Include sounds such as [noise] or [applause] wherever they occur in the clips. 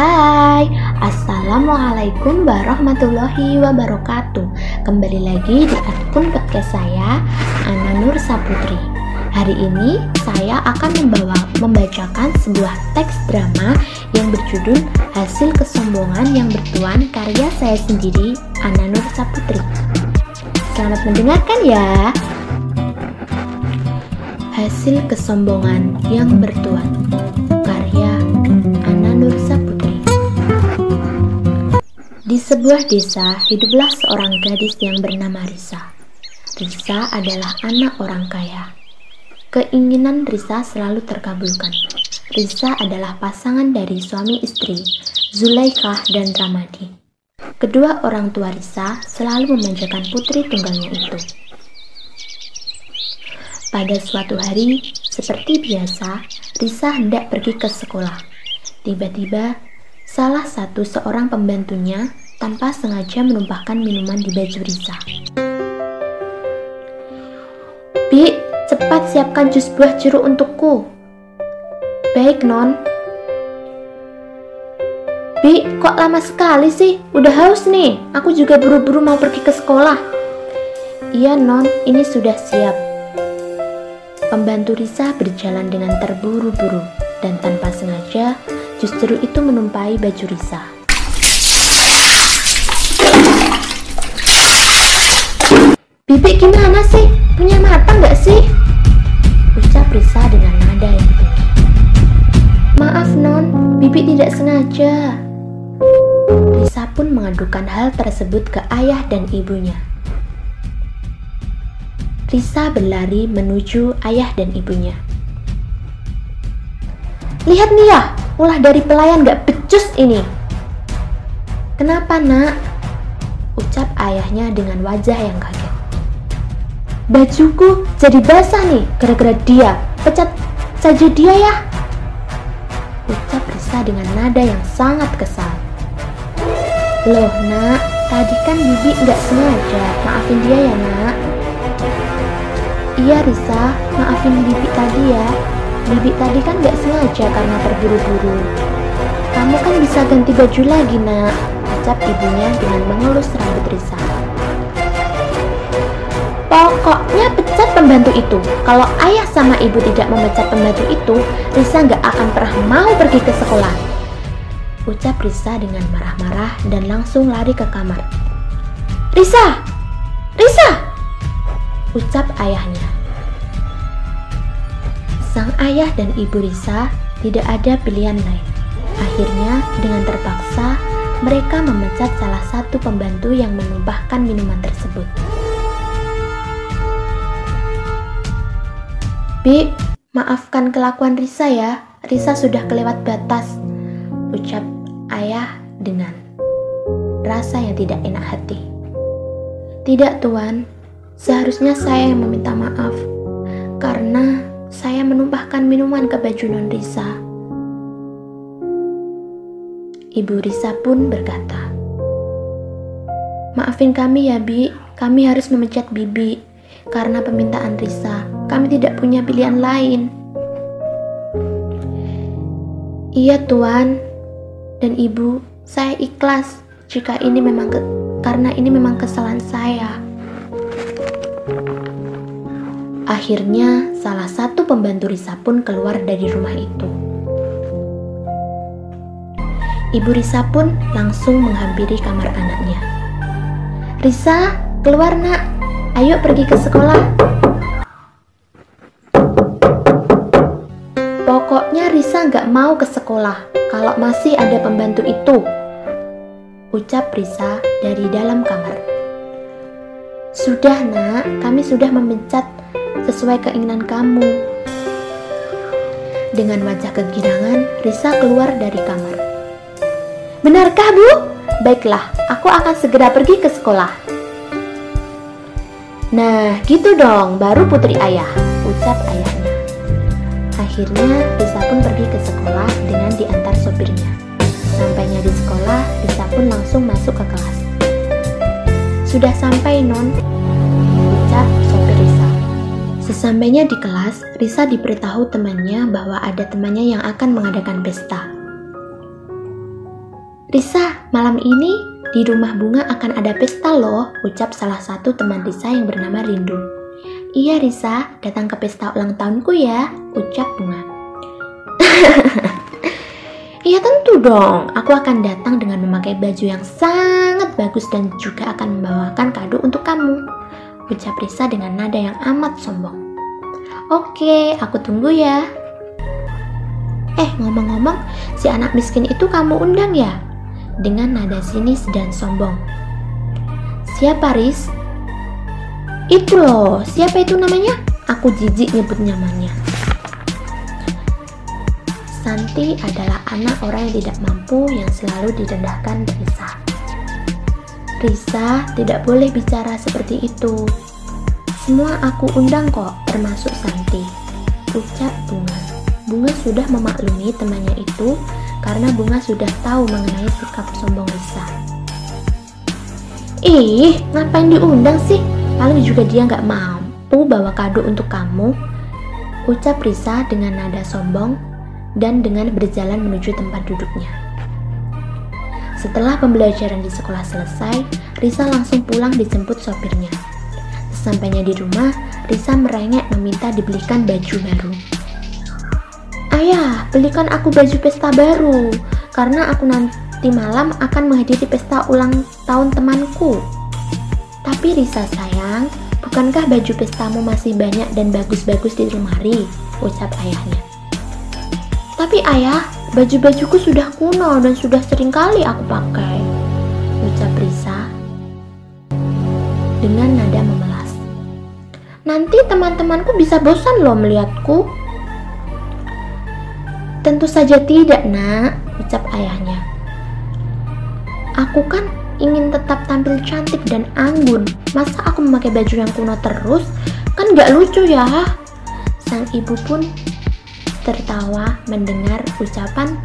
Hai, Assalamualaikum warahmatullahi wabarakatuh. Kembali lagi di akun podcast saya, Ana Nur Saputri. Hari ini saya akan membawa membacakan sebuah teks drama yang berjudul Hasil Kesombongan yang Bertuan karya saya sendiri, Ana Nur Saputri. Selamat mendengarkan ya. Hasil Kesombongan yang Bertuan Di sebuah desa hiduplah seorang gadis yang bernama Risa. Risa adalah anak orang kaya. Keinginan Risa selalu terkabulkan. Risa adalah pasangan dari suami istri Zulaikah dan Ramadi. Kedua orang tua Risa selalu memanjakan putri tunggalnya itu. Pada suatu hari, seperti biasa, Risa hendak pergi ke sekolah. Tiba-tiba, salah satu seorang pembantunya tanpa sengaja menumpahkan minuman di baju Risa. Bi, cepat siapkan jus buah jeruk untukku. Baik, Non. Bi, kok lama sekali sih? Udah haus nih. Aku juga buru-buru mau pergi ke sekolah. Iya, Non. Ini sudah siap. Pembantu Risa berjalan dengan terburu-buru dan tanpa sengaja justru itu menumpai baju Risa. Bibi gimana sih? Punya mata nggak sih? Ucap Risa dengan nada yang tinggi. Maaf non, Bibi tidak sengaja. Risa pun mengadukan hal tersebut ke ayah dan ibunya. Risa berlari menuju ayah dan ibunya. Lihat nih ya, ulah dari pelayan gak becus ini. Kenapa nak? Ucap ayahnya dengan wajah yang kaget. Bajuku jadi basah nih gara-gara dia. Pecat saja dia ya. Ucap Risa dengan nada yang sangat kesal. Loh nak, tadi kan Bibi nggak sengaja. Maafin dia ya nak. Iya Risa, maafin Bibi tadi ya. Bibi tadi kan gak sengaja karena terburu-buru. Kamu kan bisa ganti baju lagi nak, ucap ibunya dengan mengelus rambut Risa. Pokoknya pecat pembantu itu. Kalau ayah sama ibu tidak memecat pembantu itu, Risa gak akan pernah mau pergi ke sekolah. Ucap Risa dengan marah-marah dan langsung lari ke kamar. Risa! Risa! ucap ayahnya. Sang ayah dan ibu Risa tidak ada pilihan lain. Akhirnya, dengan terpaksa, mereka memecat salah satu pembantu yang menumpahkan minuman tersebut. Bi, maafkan kelakuan Risa ya. Risa sudah kelewat batas, ucap ayah dengan rasa yang tidak enak hati. Tidak, Tuan, Seharusnya saya yang meminta maaf karena saya menumpahkan minuman ke baju non Risa. Ibu Risa pun berkata, Maafin kami ya Bi, kami harus memecat Bibi karena permintaan Risa. Kami tidak punya pilihan lain. Iya Tuan dan Ibu, saya ikhlas jika ini memang karena ini memang kesalahan saya. Akhirnya, salah satu pembantu Risa pun keluar dari rumah itu. Ibu Risa pun langsung menghampiri kamar anaknya. Risa, keluar nak. Ayo pergi ke sekolah. Pokoknya Risa nggak mau ke sekolah kalau masih ada pembantu itu. Ucap Risa dari dalam kamar. Sudah nak, kami sudah memecat sesuai keinginan kamu. Dengan wajah kegirangan, Risa keluar dari kamar. Benarkah, Bu? Baiklah, aku akan segera pergi ke sekolah. Nah, gitu dong, baru putri ayah, ucap ayahnya. Akhirnya, Risa pun pergi ke sekolah dengan diantar sopirnya. Sampainya di sekolah, Risa pun langsung masuk ke kelas. Sudah sampai, Non, ucap sopir Risa. Sesampainya di kelas, Risa diberitahu temannya bahwa ada temannya yang akan mengadakan pesta. Risa, malam ini di rumah bunga akan ada pesta loh, ucap salah satu teman Risa yang bernama Rindu. Iya Risa, datang ke pesta ulang tahunku ya, ucap bunga. [laughs] Iya tentu dong, aku akan datang dengan memakai baju yang sangat bagus dan juga akan membawakan kado untuk kamu. Ucap Risa dengan nada yang amat sombong. Oke, aku tunggu ya. Eh, ngomong-ngomong, si anak miskin itu kamu undang ya? dengan nada sinis dan sombong. Siapa Riz? Itu loh, siapa itu namanya? Aku jijik nyebut nyamannya. Santi adalah anak orang yang tidak mampu yang selalu didendahkan Risa. Risa tidak boleh bicara seperti itu. Semua aku undang kok, termasuk Santi. Ucap Bunga. Bunga sudah memaklumi temannya itu karena Bunga sudah tahu mengenai sikap sombong Lisa. Ih, ngapain diundang sih? Paling juga dia nggak mampu bawa kado untuk kamu. Ucap Risa dengan nada sombong dan dengan berjalan menuju tempat duduknya. Setelah pembelajaran di sekolah selesai, Risa langsung pulang dijemput sopirnya. Sesampainya di rumah, Risa merengek meminta dibelikan baju baru. Ayah, belikan aku baju pesta baru, karena aku nanti malam akan menghadiri pesta ulang tahun temanku. Tapi Risa sayang, bukankah baju pestamu masih banyak dan bagus-bagus di lemari? Ucap ayahnya. Tapi ayah, baju-bajuku sudah kuno dan sudah sering kali aku pakai. Ucap Risa dengan nada memelas. Nanti teman-temanku bisa bosan loh melihatku. Tentu saja tidak, nak, ucap ayahnya. Aku kan ingin tetap tampil cantik dan anggun. Masa aku memakai baju yang kuno terus? Kan gak lucu ya. Sang ibu pun tertawa mendengar ucapan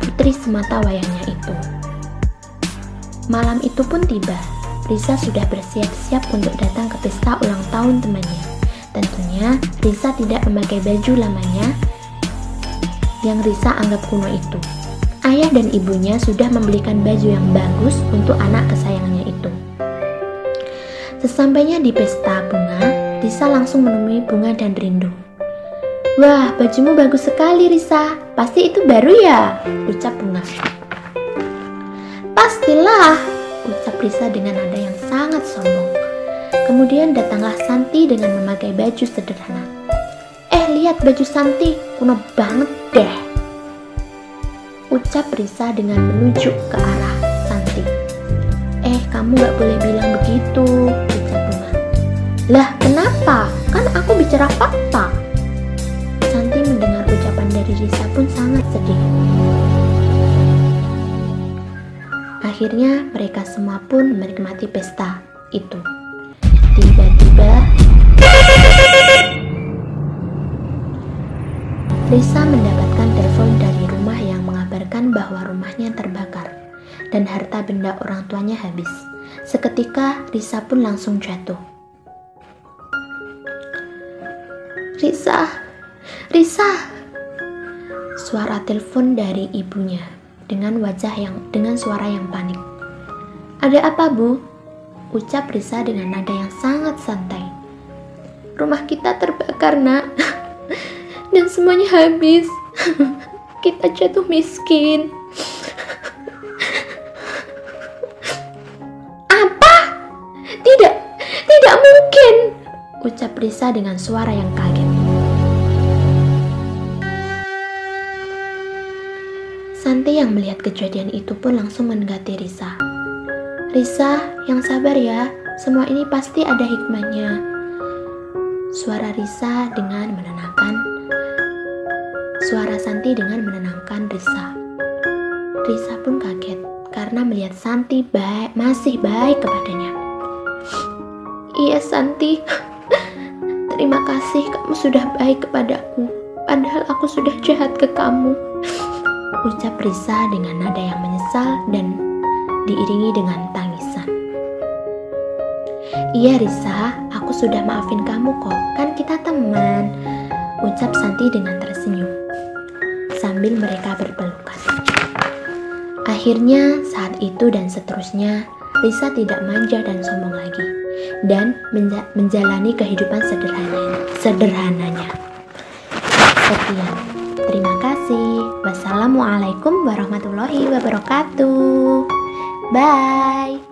putri semata wayangnya itu. Malam itu pun tiba. Risa sudah bersiap-siap untuk datang ke pesta ulang tahun temannya. Tentunya Risa tidak memakai baju lamanya yang Risa anggap kuno itu. Ayah dan ibunya sudah membelikan baju yang bagus untuk anak kesayangannya itu. Sesampainya di pesta bunga, Risa langsung menemui Bunga dan Rindu. Wah, bajumu bagus sekali Risa. Pasti itu baru ya? Ucap Bunga. Pastilah, ucap Risa dengan nada yang sangat sombong. Kemudian datanglah Santi dengan memakai baju sederhana. Eh, lihat baju Santi, kuno banget deh. Ucap Risa dengan menunjuk ke arah Santi. Eh, kamu gak boleh bilang begitu, ucap Bunga. Lah, kenapa? Kan aku bicara fakta. Dari Risa pun sangat sedih. Akhirnya mereka semua pun menikmati pesta itu. Tiba-tiba Risa mendapatkan telepon dari rumah yang mengabarkan bahwa rumahnya terbakar dan harta benda orang tuanya habis. Seketika Risa pun langsung jatuh. Risa, Risa. Suara telepon dari ibunya dengan wajah yang dengan suara yang panik. Ada apa, Bu? Ucap Risa dengan nada yang sangat santai. Rumah kita terbakar, Nak. [laughs] dan semuanya habis. [laughs] Kita jatuh miskin. [laughs] Apa? Tidak, tidak mungkin, ucap Risa dengan suara yang kaget. Santi yang melihat kejadian itu pun langsung mendekati Risa. Risa, yang sabar ya, semua ini pasti ada hikmahnya. Suara Risa dengan menenangkan Suara Santi dengan menenangkan Risa. Risa pun kaget karena melihat Santi baik, masih baik kepadanya. Iya Santi, [laughs] terima kasih kamu sudah baik kepadaku. Padahal aku sudah jahat ke kamu. [laughs] Ucap Risa dengan nada yang menyesal dan diiringi dengan tangisan. Iya Risa, aku sudah maafin kamu kok, kan kita teman. Ucap Santi dengan tersenyum sambil mereka berpelukan. Akhirnya, saat itu dan seterusnya, Lisa tidak manja dan sombong lagi, dan menja menjalani kehidupan sederhana sederhananya. Sekian, terima kasih. Wassalamualaikum warahmatullahi wabarakatuh. Bye.